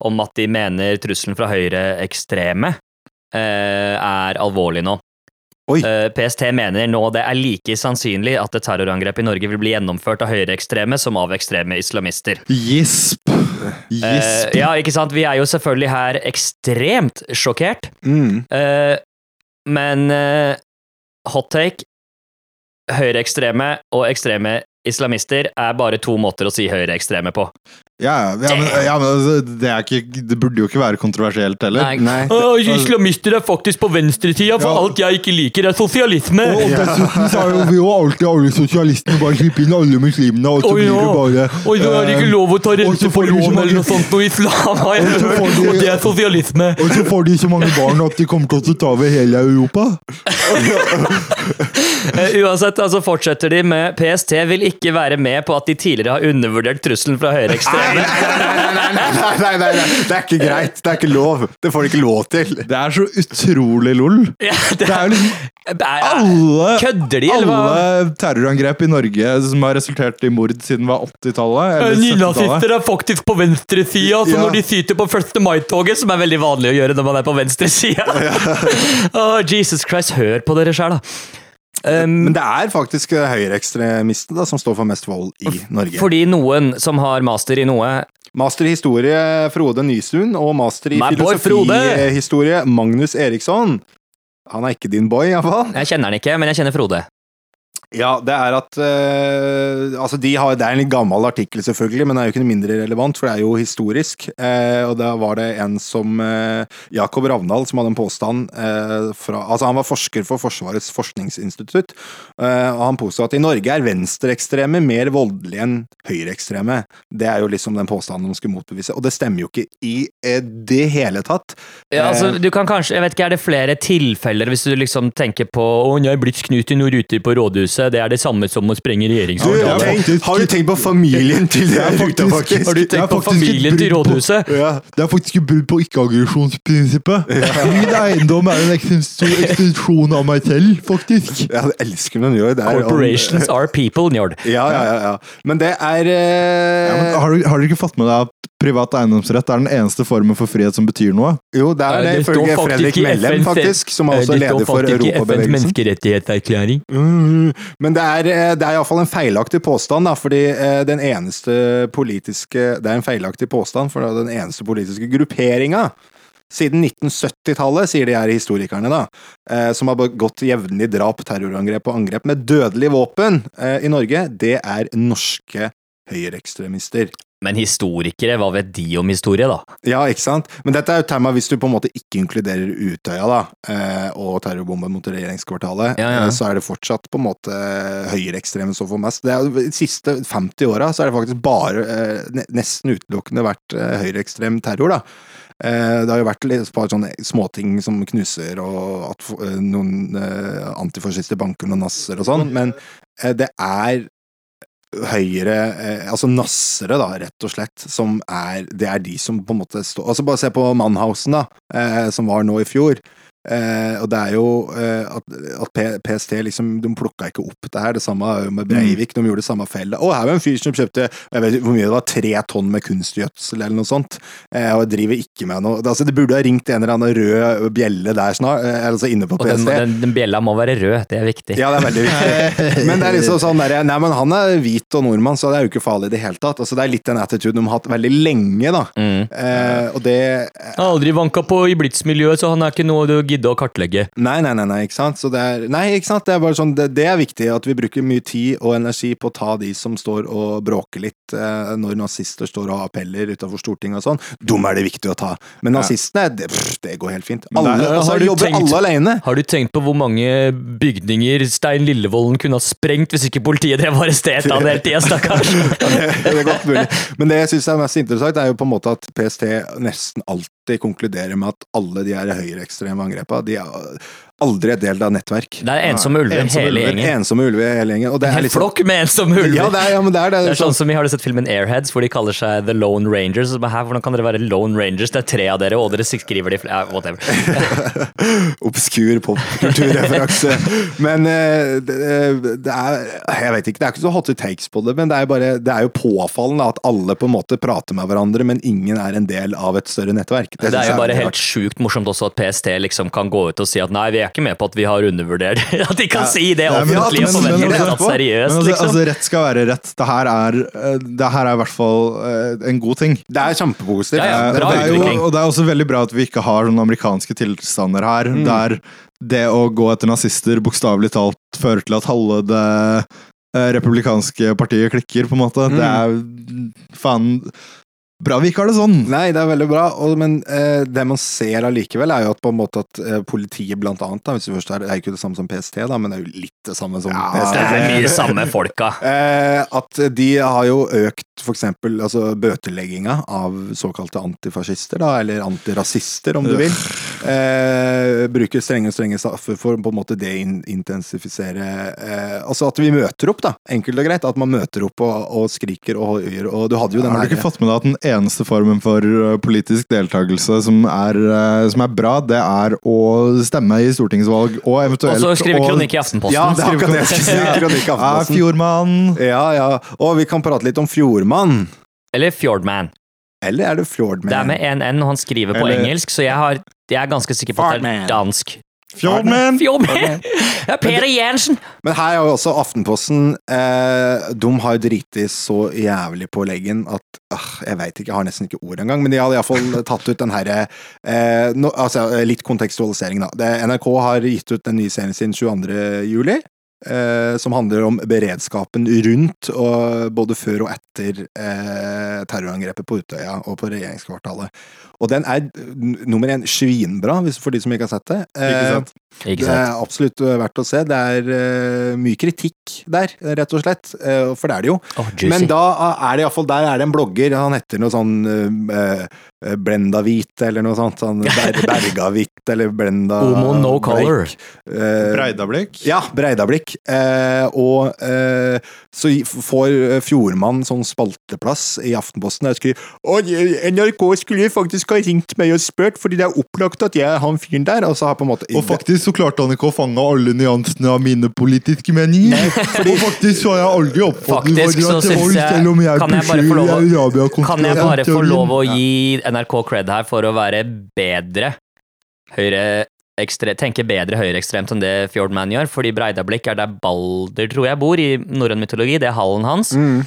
om at de mener trusselen fra høyreekstreme eh, er alvorlig nå. Eh, PST mener nå det er like sannsynlig at et terrorangrep i Norge vil bli gjennomført av høyreekstreme som av ekstreme islamister. Gisp. Eh, Gisp. ja, ikke sant? Vi er jo selvfølgelig her ekstremt sjokkert. Mm. Eh, men eh, hot take Høyreekstreme og ekstreme islamister er bare to måter å si høyreekstreme på. Ja, ja, men, ja, men altså, det, er ikke, det burde jo ikke være kontroversielt heller. Nei. nei islamister er faktisk på venstretida, for Ja. alt jeg ikke liker, er sosialisme. Og dessuten så er jo vi jo alltid alle sosialistene bare slippe inn alle muslimene, og så blir det bare Og så er det ikke eh, lov å ta og rente for lån eller noe sånt noe islam, har jeg Og hørt, de- og det er sosialisme. Og så får de så mange barn at de kommer til å ta over hele Europa. Eh, Uansett, altså fortsetter de med PST vil ikke være med på at de tidligere har undervurdert trusselen fra høyreekstreme. Nei, nei, nei, nei, nei, det er ikke greit. Det er ikke lov. Det får de ikke lov til. Det er så utrolig lol. Det er jo liksom er- alle Kødder de, eller hva? terrorangrep i Norge som har resultert i mord siden var 80-tallet. eller 70-tallet. Nynazister er faktisk på venstresida, så når de syter på 1. mai-toget, som er veldig vanlig å gjøre når man er på venstresida oh, Jesus Christ, hør på dere sjæl, da. Um, Men det er faktisk høyreekstremistene som står for mest vold i Norge. fordi noen som har master i noe Master i historie Frode Nystuen og master i filosofihistorie Magnus Eriksson. Han er ikke din boy, iallfall. Jeg kjenner han ikke, men jeg kjenner Frode. Ja, det er at eh, Altså, de har Det er en litt gammel artikkel, selvfølgelig, men det er jo ikke noe mindre relevant, for det er jo historisk. Eh, og da var det en som uh, Jakob Ravndal, som hadde en påstand eh, fra Altså, han var forsker for Forsvarets forskningsinstitutt, eh, og han påsto at i Norge er venstreekstreme mer voldelige enn høyreekstreme. Det er jo liksom den påstanden de skulle motbevise, og det stemmer jo ikke i eh, det hele tatt. Ja, altså, Eh, du kan kanskje, jeg vet ikke, Er det flere tilfeller, hvis du liksom tenker på Å, jeg er blitt knut i noen ruter på rådhuset, det er det samme som å sprenge du, Har, har du tenkt på familien til det ruta, faktisk? Har du tenkt på familien til rådhuset? på-? Ja. Det er faktisk et brudd på ikke-aggresjonsprinsippet. Min eiendom er en ekstensjon av meg selv, faktisk. Ja, det elsker når de gjør det. er- Corporations are people, Njord. Ja, ja, ja, ja. Men det er Ja, men eh, har, du, har du ikke fått med deg at privat eiendomsrett er den eneste formen for frihet som betyr noe? Jo, det er det, ifølge Fredrik Mellem, faktisk, som er også står leder for Europabevegelsen. menneskerettighetserklæring. Mm, Men det er, eh, det er iallfall en feilaktig påstand, da, fordi eh, den eneste politiske Det er en feilaktig påstand, for den eneste politiske grupperinga siden 1970-tallet, sier de her historikerne, da, eh, som har begått jevnlig drap, terrorangrep og angrep med dødelig våpen eh, i Norge, det er norske høyreekstremister. Men historikere, hva vet de om historie, da? Ja, ikke sant? Men dette er jo tema hvis du på en måte ikke inkluderer Utøya da, eh, og terrorbomben mot regjeringskvartalet, Ja, ja. eh, så er det fortsatt på en måte høyreekstreme som får mest. Det de siste 50 åra så er det faktisk bare, eh, nesten utelukkende vært høyreekstrem terror, da. Det har jo vært et par sånne småting som knuser, og at noen antifascister banker noen nasser og sånn, men eh, det er høyre eh, Altså nassere, da, rett og slett, som er Det er de som på en måte står Altså, bare se på Mannhausen, da, eh, som var nå i fjor. Eh, og det er jo eh, at, at PST liksom De plukka ikke opp det her. Det samme med Breivik. De gjorde det samme fella. Å, her var en fyr som kjøpte jeg vet hvor mye det var, tre tonn med kunstgjødsel eller noe sånt. Eh, og driver ikke med noe altså, Det burde ha ringt en eller annen rød bjelle der snart, eh, altså inne på Og den, PST. den, den bjella må være rød, det er viktig. Ja, det er veldig viktig. Men det er liksom sånn der, Nei, men han er hvit og nordmann, så det er jo ikke farlig i det hele tatt. Altså, det er litt den attituden de har hatt veldig lenge, da. Mm. Eh, og det Han har aldri vanka på i Blitz-miljøet, så han er ikke noe du gidder å kartlegge. Nei, nei, nei, nei, ikke sant? Så det er, nei, ikke sant? Det er bare sånn, det, det er viktig at vi bruker mye tid og energi på å ta de som står og bråker litt eh, når nazister står og har appeller utenfor Stortinget og sånn. Dem er det viktig å ta. Men nazistene, det, pff, det går helt fint. Alle, det er- altså, har jobber tenkt- alle alene. Har du tenkt på hvor mange bygninger Stein Lillevolden kunne ha sprengt hvis ikke politiet drev og arresterte han hele tida, stakkars? det er godt mulig. Men det jeg syns er mest interessant, er jo på en måte at PST nesten alltid konkluderer med at alle de her høyreekstreme angrepene, de er aldri et del av nettverk. Det er ensomme ulver Ensomme hele ulver. gjengen. Ensomme ulver hele gjengen. Og det er En liksom, flokk med ensomme ulver. ja, det er, ja, men det er det. Det er sånn sånn, som vi har du sett filmen Airheads, hvor de kaller seg The Lone Rangers. Så Her, hvordan kan dere være Lone Rangers? Det er tre av dere, og dere skriver de ja, Whatever. obskur popkulturreferanse. men eh, det, det er Jeg vet ikke, det er ikke så hot takes på det, men det er, bare, det er jo påfallende at alle på en måte prater med hverandre, men ingen er en del av et større nettverk. Det det er jo bare helt sjukt morsomt også at PST liksom kan gå ut og si at nei, vi er ikke med på at vi har undervurdert At de kan si det men- offentlig og men- forvente men- det tatt men seriøst, altså, liksom. altså, rett skal være rett. Det her er, eh, det her er i hvert fall eh, en god ting. Det er kjempepositivt. Ja, ja, Eh, bra det er jo, og det er også veldig bra at vi ikke har sånne amerikanske tilstander her, Mm. der det å gå etter nazister bokstavelig talt fører til at halve det republikanske partiet klikker, på en måte. Mm. Det er faen bra vi ikke har det sånn. Nei, det er veldig bra, og, men eh, det man ser allikevel, er jo at på en måte at eh, politiet blant annet, da, hvis du først er, det er jo ikke det samme som PST, da, men det er jo litt det samme som Ja, PST. Det er mye samme folka. Eh, at de har jo økt for eksempel altså, bøtelegginga av såkalte antifascister, da, eller antirasister, om du vil. Eh, bruker strenge strenge straffer for på en måte deintensifisere eh, Altså at vi møter opp, da, enkelt og greit. At man møter opp og, og skriker og hoier. Og du hadde jo den Har du ikke fått med deg at den eneste formen for uh, politisk deltakelse som er, uh, som er bra, det er å stemme i stortingsvalg, og eventuelt Og så skrive kronikk i Aftenposten. Ja, det er akkurat det jeg skulle si. Kronikk i Ja, Aftenposten. Fjordmann. Ja, ja. Og vi kan prate litt om Fjordmann. Eller Fjordman. Eller er det Fjordman? Det er med én N, og han skriver på Eller- engelsk, så jeg, har, jeg er ganske sikker på at det er dansk. Fjordman! Fjordman! Ja, Peder Jensen! Men her er jo også Aftenposten eh, De har jo driti så jævlig på leggen at øh, Jeg veit ikke, jeg har nesten ikke ord engang, men de har iallfall tatt ut den herre eh, no, altså, Litt kontekstualisering, da. Det, NRK har gitt ut den nye serien sin 22. juli. Eh, som handler om beredskapen rundt, og både før og etter eh, terrorangrepet på Utøya og på regjeringskvartalet. Og den er nummer én svinbra, hvis- for de som ikke har sett det. Ikke Eh, sant? Ikke det er absolutt eh, verdt å se. Det er eh, mye kritikk der, rett og slett. Eh, for det er det jo. Oh. Men da er det iallfall Der er det en blogger. Han heter noe sånn uh, Blenda Hvit, eller noe sånt. Sånn Ber Berga Hvitt, eller Blenda Omo no color. Eh, Breidablikk. ja, Breidablikk. Eh, og eh, så får eh, Fjordmann sånn spalteplass i Aftenposten Jeg skriver Og NRK skulle faktisk ha ringt meg og spurt, fordi det er opplagt at jeg er han fyren der. Og så har på en måte Og faktisk så klarte han ikke å fange alle nyansene av mine politiske meninger. Og faktisk så har jeg aldri oppfattet Faktisk så syns jeg Kan jeg bare få lov å, kan jeg bare få lov å gi NRK cred her for å være bedre høyre ekstre, tenke bedre høyreekstremt enn det Fjordman gjør, fordi Breidablikk er der Balder, tror jeg, bor i norrøn mytologi. Det er hallen hans. Mm.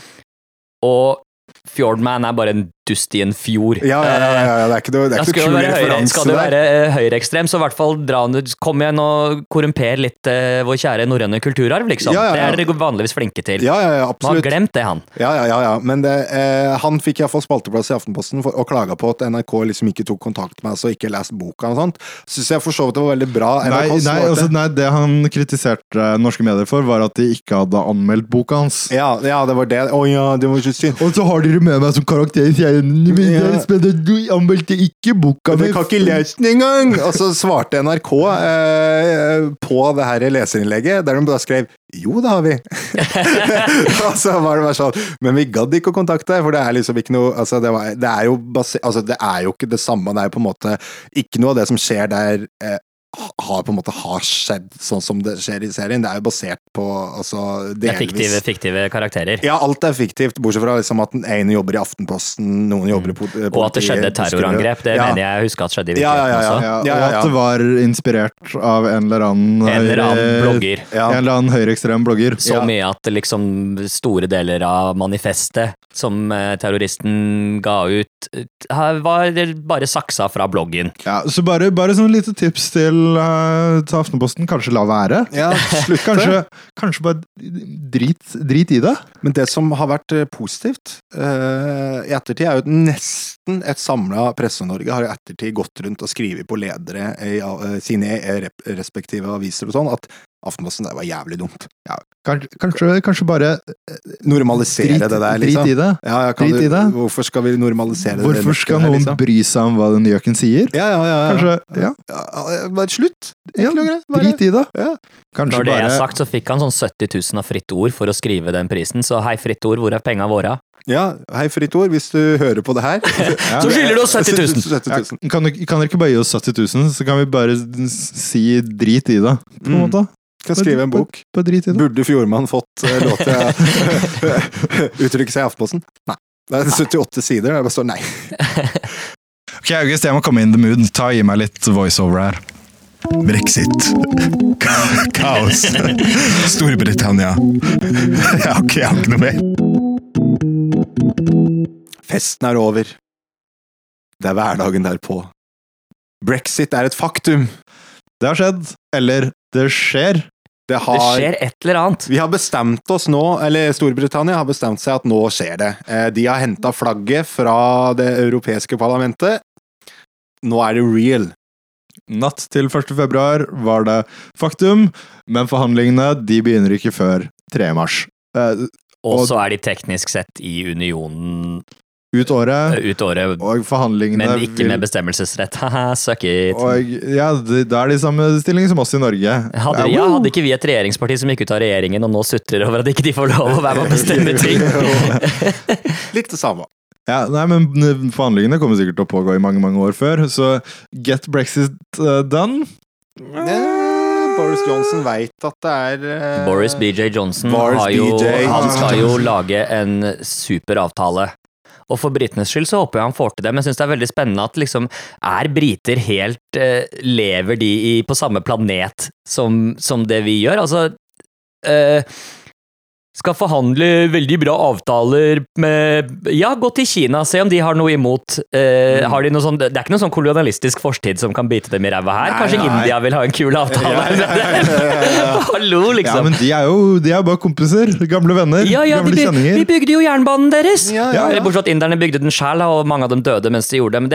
Og Fjordman er bare en dust i en fjord. Ja, ja, ja, ja, det er ikke noe, det er ikke noe kul referanse skal du være eh, høyreekstrem, så i hvert fall dra ned- kom igjen og korrumper litt uh, vår kjære norrøne kulturarv, liksom. Ja, ja, ja. Det er dere vanligvis flinke til. Ja, ja, ja, Man har glemt det, han. Ja, ja, ja, ja. Men det, eh, han fikk iallfall spalteplass i Aftenposten for, og klaga på at NRK liksom ikke tok kontakt med oss og ikke leste boka og sånt. Syns jeg for så vidt det var veldig bra. Nei, NRK nei, altså, nei, det han kritiserte norske medier for, var at de ikke hadde anmeldt boka hans. ja, ja, det var det. Å ja, det var ikke synd. Og så har dere med meg som karakter, jeg Du anmeldte ikke boka Du kan ikke lese den engang! Og så svarte NRK eh, på det her leserinnlegget, der de bare skrev jo, det har vi. og så var det bare sånn Men vi gadd ikke å kontakte deg, for det er liksom ikke noe altså det, var, det, er jo base, altså det er jo ikke det samme. Det er jo på en måte ikke noe av det som skjer der, eh, har på en måte har skjedd sånn som det skjer i serien. Det er jo basert på altså, Det delvis fiktive, fiktive karakterer. Ja, alt er fiktivt, bortsett fra liksom at den ene jobber i Aftenposten, noen jobber i politiet Mm. Og at det skjedde et terrorangrep, det Ja. mener jeg husker at skjedde i Ja, ja, virkeligheten ja, ja. også. Ja, og Ja, ja, ja. at det var inspirert av en eller annen En eller annen blogger. Ja. En eller annen høyreekstrem blogger. Så Ja. mye at liksom store deler av manifestet som eh, terroristen ga ut, eh, var bare saksa fra bloggen. Ja, så bare, bare sånn lite tips til, eh, til Aftenposten. Kanskje la være. Ja, slutt Kanskje, kanskje bare drit, drit i det. Men det som har vært eh, positivt uh, i ettertid, er jo at nesten et samla Presse-Norge har i ettertid gått rundt og skrevet på ledere i uh, sine eh, respektive aviser og sånn, at Aftenposten det var jævlig dumt. Kanskje, kanskje, kanskje bare Normalisere drit, det der, liksom. drit i det. Ja, ja, kan Drit du, i det. Hvorfor skal vi normalisere det? Hvorfor skal noen liksom? bry seg om hva den gjøken sier? Ja, ja, ja. ja. Kanskje Ja, Ja, ja, Bare slutt. ja drit i det. Ja. Kanskje Når det er sagt, så fikk han sånn 70 000 av Fritt Ord for å skrive den prisen, så hei, Fritt Ord, hvor er penga våre? Ja, hei, Fritt Ord, hvis du hører på det her. Så skylder du oss 70 000! 70 ja, 000. kan, dere- kan dere ikke bare gi oss 70 000, så kan vi bare si drit i det, på en Mm. måte? Kan skrive en bok. På, drit i det. Burde Fjordmann fått eh, lov til å uttrykke seg i Aftenposten? Nei. Det er 78 sider, det bare står nei. Ok, August, jeg må komme in the mood. Ta og Gi meg litt voiceover her. Brexit. Ka- Kaos. Storbritannia. Jeg har ikke, jeg har ikke noe mer. Festen er over. Det er hverdagen derpå. Brexit er et faktum. Det har skjedd. Eller, det skjer. Det Det skjer et eller annet. Vi har bestemt oss nå, eller Storbritannia har bestemt seg at nå skjer det. Eh, De har henta flagget fra det europeiske parlamentet. Nå er det real. Natt til 1. februar var det faktum, men forhandlingene de begynner ikke før 3. mars. Eh, Og Og- så er de teknisk sett i unionen ut året, eh, ut året, og forhandlingene men ikke vil- med bestemmelsesrett. Haha, suck it. Og ja, det- er de samme stilling som oss i Norge. Hadde, ja, hadde ikke vi et regjeringsparti som gikk ut av regjeringen og nå sutrer over at ikke de får lov å være med å bestemme ting? Litt det samme. Ja, nei, men Forhandlingene kommer sikkert til å pågå i mange mange år før, så get Brexit uh, done. Eh, Boris Johnson veit at det er uh... Boris BJ Johnson Boris har jo, BJ. han skal jo lage en super avtale. Og for britenes skyld så håper jeg han får til det, men jeg syns det er veldig spennende at liksom Er briter helt uh, Lever de i, på samme planet som, som det vi gjør? Altså eh, skal forhandle veldig bra avtaler med Ja, gå til Kina, se om de har noe imot. Eh, har de noe sånn, det er ikke noe sånn kolonialistisk fortid som kan bite dem i ræva her. Nei, Kanskje nei. India vil ha en kul avtale? Hallo, Ja, liksom. men de er jo de er bare kompiser. Gamle venner. Ja, ja, gamle de, kjenninger. vi bygde jo jernbanen deres! Ja, ja, ja. Eller Bortsett fra at inderne bygde den sjæl, og mange av dem døde mens de gjorde det. Men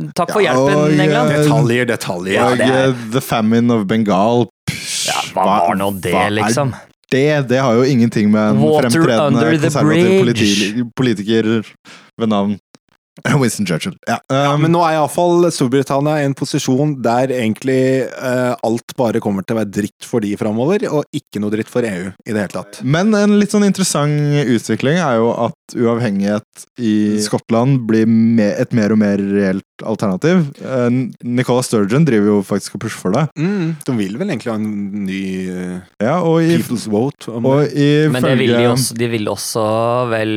det, takk for Ja, hjelpen, og, England. eh, Detaljer, detaljer. Ja, og det er- eh, The Famine of Bengal. Psh, Ja, hva var nå det, hva er liksom? Det, det har jo ingenting med en Water fremtredende konservativ politi politiker ved navn Winston Churchill. Ja, Ja, um, men nå er iallfall Storbritannia i en posisjon der egentlig uh, alt bare kommer til å være dritt for de framover, og ikke noe dritt for EU i det hele tatt. Men en litt sånn interessant utvikling er jo at uavhengighet i Skottland blir me et mer og mer reelt alternativ. Uh, Nicola Sturgeon driver jo faktisk og pusher for det. Mm, de vil vel egentlig ha en ny uh, Ja, og i, People's Vote. Om og det. Men det vil de, også, de vil også vel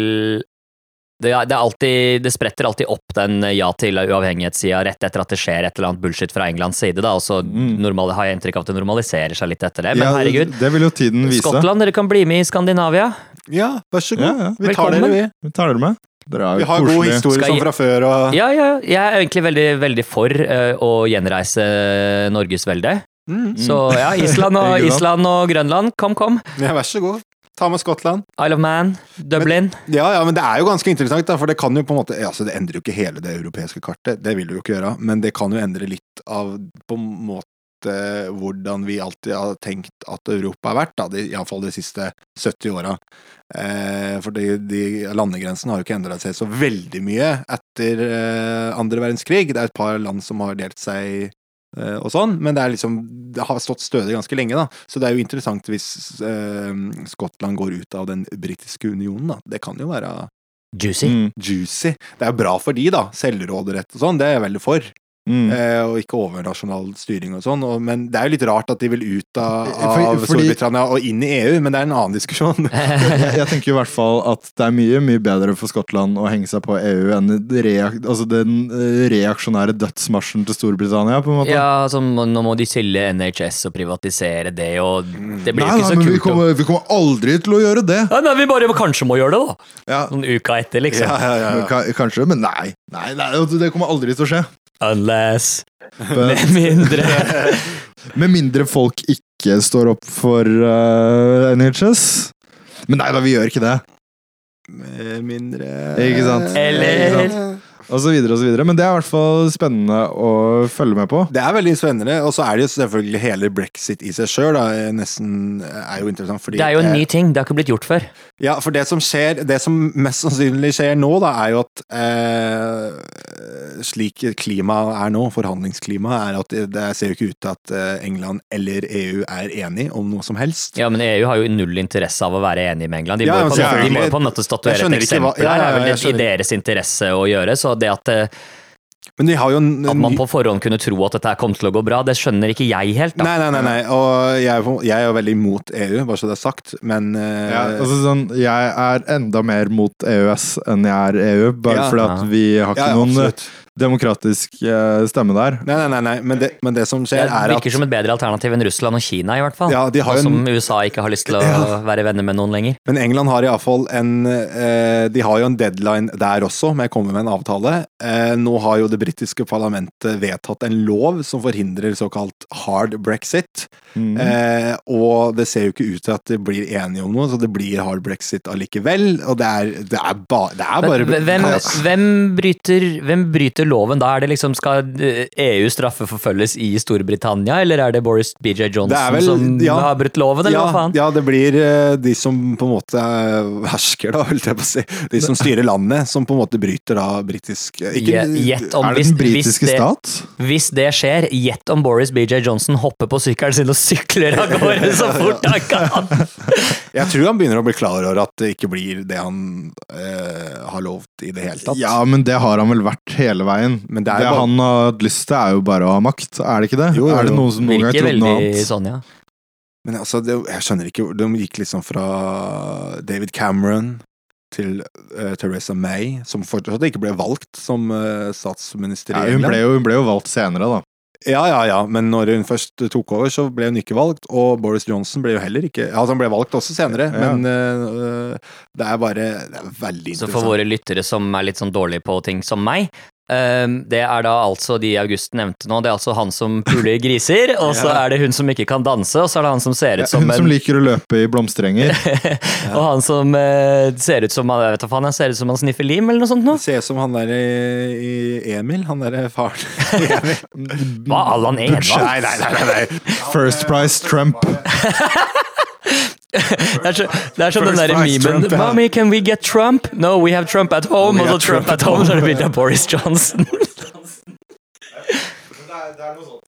det, det, alltid, det spretter alltid opp den ja til uavhengighetssida rett etter at det skjer et eller annet bullshit fra Englands side. da, og så Mm. normal, har jeg inntrykk av at det normaliserer seg litt etter det. Men ja, herregud, Det vil jo tiden vise. Skottland, dere kan bli med i Skandinavia. Ja, vær så god. Ja, ja. Vi tar Velkommen. dere, vi. Vi tar dere med. Vi har god historie Skal som fra før. Og... Ja, ja, jeg er egentlig veldig, veldig for uh, å gjenreise norgesveldet. Mm. Så ja, Island og, Island og Grønland, kom, kom. ja, vær så god. Ta med Skottland. Isle of Man, Dublin. Ja, ja, men det er jo ganske interessant, da, for det kan jo på en måte altså Det endrer jo ikke hele det europeiske kartet, det vil det jo ikke gjøre, men det kan jo endre litt av på en måte hvordan vi alltid har tenkt at Europa har vært, da, iallfall de siste 70 åra. Eh, for de, de landegrensene har jo ikke endra seg så veldig mye etter eh, andre verdenskrig. Det er et par land som har delt seg og sånn, men det er liksom Det har stått stødig ganske lenge, da. Så det er jo interessant hvis eh, Skottland går ut av den britiske unionen, da. Det kan jo være Juicy. Mm. juicy. Det er bra for de, da. Selvråderett og sånn, det er jeg veldig for. Mm. Eh, og ikke overnasjonal styring og sånn. Og, men det er jo litt rart at de vil ut av, av fordi- Storbritannia og inn i EU, men det er en annen diskusjon. jeg, jeg tenker i hvert fall at det er mye mye bedre for Skottland å henge seg på EU enn reak altså den eh, reaksjonære dødsmarsjen til Storbritannia, på en måte. Ja, altså, nå må de selge NHS og privatisere det, og det blir Nei, jo ikke så nei, vi kult. Vi kommer, vi kommer aldri til å gjøre det! Ja, nei, vi bare kanskje må gjøre det, da. Ja, Noen uka etter, liksom. ja, ja, ja, ja. ka- Kanskje, men nei. Nei, nei, det kommer aldri til å skje. Unless Med mindre Med mindre folk ikke står opp for uh, NHS. Men nei da, vi gjør ikke det. Med mindre Ikke sant? Eller- Og så videre og så videre. Men det er i hvert fall spennende å følge med på. Det er veldig spennende, og så er det jo selvfølgelig hele brexit i seg sjøl. Nesten er jo interessant, fordi Det er jo en eh, ny ting. Det har ikke blitt gjort før. Ja, for det som skjer, det som mest sannsynlig skjer nå, da, er jo at eh, slik klimaet er nå, forhandlingsklimaet, er at det, det ser jo ikke ut til at eh, England eller EU er enig om noe som helst. Ja, men EU har jo null interesse av å være enig med England. De må, jo på, de må jo på en måte statuere et eksempel. hva- ja, ja, er vel i deres interesse å gjøre. Så det at, Men de har jo en, at man på forhånd kunne tro at dette her kom til å gå bra, det skjønner ikke jeg helt. da. Nei, nei, nei, nei. og jeg, jeg er jo veldig imot EU, bare så det er sagt, men uh, Ja, altså sånn, jeg er enda mer mot EØS enn jeg er EU, bare Ja. fordi at vi har ikke ja, noen absolutt. Demokratisk eh, stemme der. Nei, nei, nei, nei. Men, det, men det som Det skjer, er virker som et bedre alternativ enn Russland og Kina, i hvert fall. Ja, de har jo som USA ikke har lyst til å Ja. være venner med noen lenger. Men England har iallfall en eh, De har jo en deadline der også, med å komme med en avtale. Eh, nå har jo det britiske parlamentet vedtatt en lov som forhindrer såkalt hard brexit. Mm. Eh, og det ser jo ikke ut til at de blir enige om noe, så det blir hard brexit allikevel. Og det er, det er, ba, det er bare hvem, hvem, bryter, hvem bryter loven da? Er det liksom, Skal eh, EU straffeforfølges i Storbritannia, eller er det Boris BJ Johnson vel- som ja. har brutt loven, eller ja, hva faen? Ja, det blir eh, de som på en måte hersker, da, holdt jeg på å si. De som styrer landet, som på en måte bryter da britisk eh, ikke- Gje- Gjett om Er det den britiske stat? hvis det skjer, gjett om Boris BJ Johnson hopper på sykkelen sin og sykler av gårde så fort han kan! Jeg tror han begynner å bli klar over at det ikke blir det han eh, har lovt i det hele tatt. Ja, men det har han vel vært hele veien. Men det det bare- han har hatt lyst til, er jo bare å ha makt. Er det ikke det? Jo, jo, Er det noen som noen gang trodde noe annet? sånn, ja. Men altså, det, jeg skjønner ikke De gikk liksom fra David Cameron til uh, Theresa May, som fortsatt ikke ble valgt som uh, statsminister Ja, i hun, England. ble jo, hun ble jo valgt senere, da. Ja, ja, ja, men når hun først tok over, så ble hun ikke valgt. Og Boris Johnson ble jo heller ikke Altså, han ble valgt også senere, Ja. men uh, det er bare Det er veldig Så interessant. for våre lyttere som er litt sånn dårlige på ting som meg, det er da altså de August nevnte nå, det er altså han som puler griser, og så Ja. er det hun som ikke kan danse, og så er det han som ser ut som Hun en som liker å løpe i blomsterenger. Og han som uh, ser ut som jeg vet faen, han ser ut som han sniffer lim, eller noe sånt noe. ser ut som han der i, Emil, han derre faren i Emil. Hva, Allan Edvard? Nei, nei, nei, nei, nei. First Price Trump. Det er, så, det er sånn den derre memen Mommy, can we get Trump? No, we have Trump at home. Og så Trump Trump at home, så er det bilde av Boris Johnson. det, er, det er noe har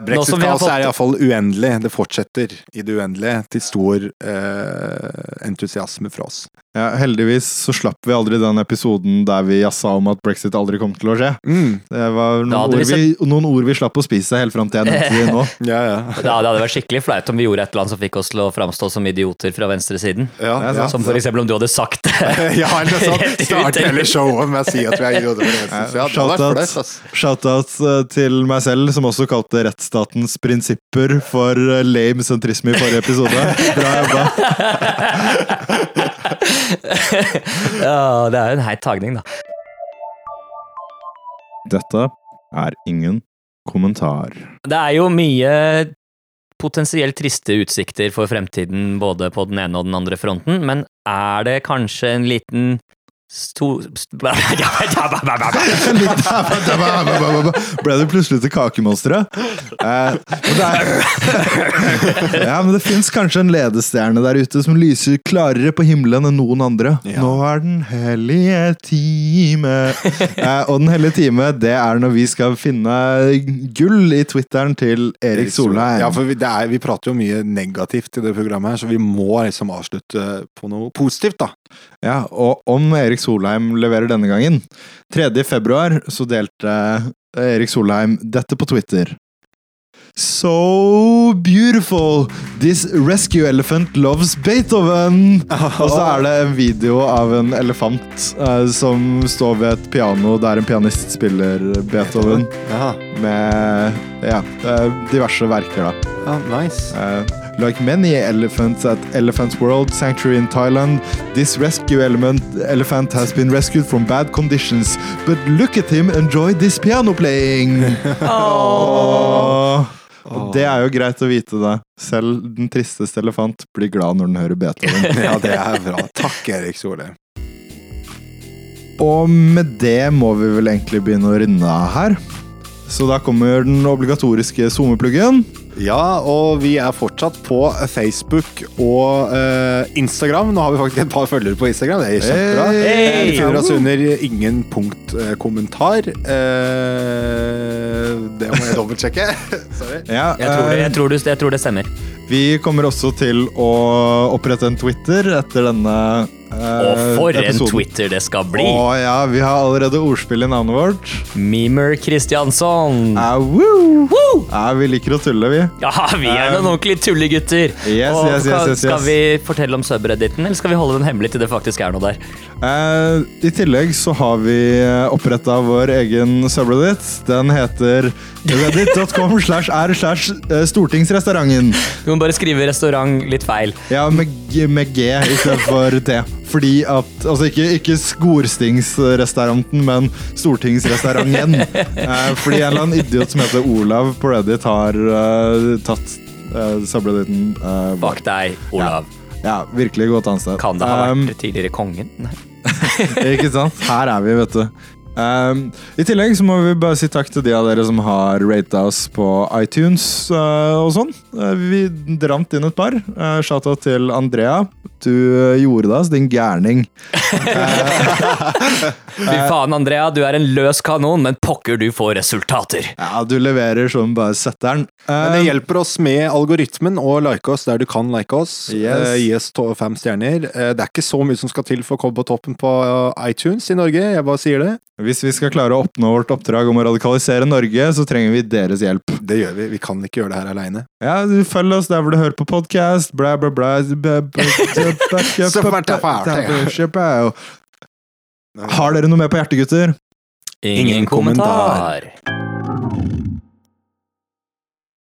Brexit-kaoset fått- er iallfall uendelig. Det fortsetter i det uendelige, til stor eh, entusiasme fra oss. Ja, heldigvis så slapp vi aldri den episoden der vi jazza om at brexit aldri kom til å skje. Mm. Det var noen vi ord vi, noen ord vi slapp å spise helt fram til jeg nevnte det nå. Ja, ja. Det hadde vært skikkelig flaut om vi gjorde et eller annet som fikk oss til å framstå som idioter fra venstresiden. ja, ja. Som for eksempel om du hadde sagt det. ja, eller sånn. Starte hele eller? showet med å si at vi er idioter. fra venstresiden. Det Shout-out shout-out, eh, til meg selv, som også kalte rettsstatens prinsipper for eh, lame sentrisme i forrige episode. Bra jobba. Ja, det er jo en heit tagning, da. Dette er ingen kommentar. Det er jo mye potensielt triste utsikter for fremtiden både på den ene og den andre fronten, men er det kanskje en liten Sto... Ble det plutselig til kakemonsteret? Eh, ja, men det fins kanskje en ledestjerne der ute som lyser klarere på himmelen enn noen andre. Nå er den hellige time. Eh, og den hellige time, det er når vi skal finne gull i Twitteren til Erik Solheim. Ja, for vi, det er, vi prater jo mye negativt i det programmet her, så vi må liksom avslutte på noe positivt, da. Ja, og om Erik Solheim leverer denne gangen 3. februar så delte Erik Solheim dette på Twitter. So beautiful! This rescue elephant loves Beethoven! Og så er det en video av en elefant eh, som står ved et piano der en pianist spiller Beethoven. Ja, Med ja, eh, diverse verker, da. ja nice. Uh, like many elephants at Elephant's World Sanctuary in Thailand, this rescue element, elephant has been rescued from bad conditions. But look at him enjoy this piano playing! Åh. Og det er jo greit å vite det. Selv den tristeste elefant blir glad når den hører Beethoven. Ja, det er bra. Takk, Erik Solheim. Og med det må vi vel egentlig begynne å runde av her. Så da kommer den obligatoriske SoMe-pluggen. Ja, og vi er fortsatt på Facebook og uh, Instagram. Nå har vi faktisk et par følgere på Instagram. Det er kjempebra. Hey! hey, Vi finner oss under ingen punkt uh, kommentar. Uh, det må jeg dobbeltsjekke. Sorry. Ja, Jeg tror, det, eh, jeg, tror det, jeg tror det stemmer. Vi kommer også til å opprette en Twitter etter denne eh, Og for en episoden. Twitter det skal bli! Å ja, vi har allerede ordspill i navnet vårt. Mimer Kristiansson. Ah, woo! Ja, vi liker å tulle, vi. Ja, vi er noen ordentlige tullegutter. Yes, Og yes, yes, yes. skal vi fortelle om subredditen, eller skal vi holde den hemmelig til det faktisk er noe der? Uh, I tillegg så har vi oppretta vår egen subreddit. Den heter reddit.com slash r slash stortingsrestauranten. Du må bare skrive restaurant litt feil. Ja, med, med G istedenfor T. Fordi at Altså ikke, ikke Skorstingsrestauranten, men Stortingsrestauranten. Fordi en eller annen idiot som heter Olav på Reddit, har uh, tatt uh, subredditen uh, Bak deg, Olav. Ja, virkelig godt ansett. Kan det ha Um, vært tidligere kongen? Ikke sant? Her er vi, vet du. Um, I tillegg så må vi bare si takk til de av dere som har rata oss på iTunes uh, og sånn. Uh, vi drant inn et par. Uh, Shout-out til Andrea. Du uh, gjorde da, så din gærning. Fy faen, Andrea, du er en løs kanon, men pokker du får resultater. Ja, du leverer som bare setteren. Men det Um, hjelper oss med algoritmen å like oss der du kan like oss. Yes. Eh, gi oss fem stjerner. Eh, det er ikke så mye som skal til for å komme på toppen på eh, iTunes i Norge, jeg bare sier det. Hvis vi skal klare å oppnå vårt oppdrag om å radikalisere Norge, så trenger vi deres hjelp. Det gjør vi. Vi kan ikke gjøre det her aleine. Ja, Følg oss der hvor du hører på podkast. Bla, bla, bla. Har dere noe mer på hjertet, gutter? Ingen kommentar.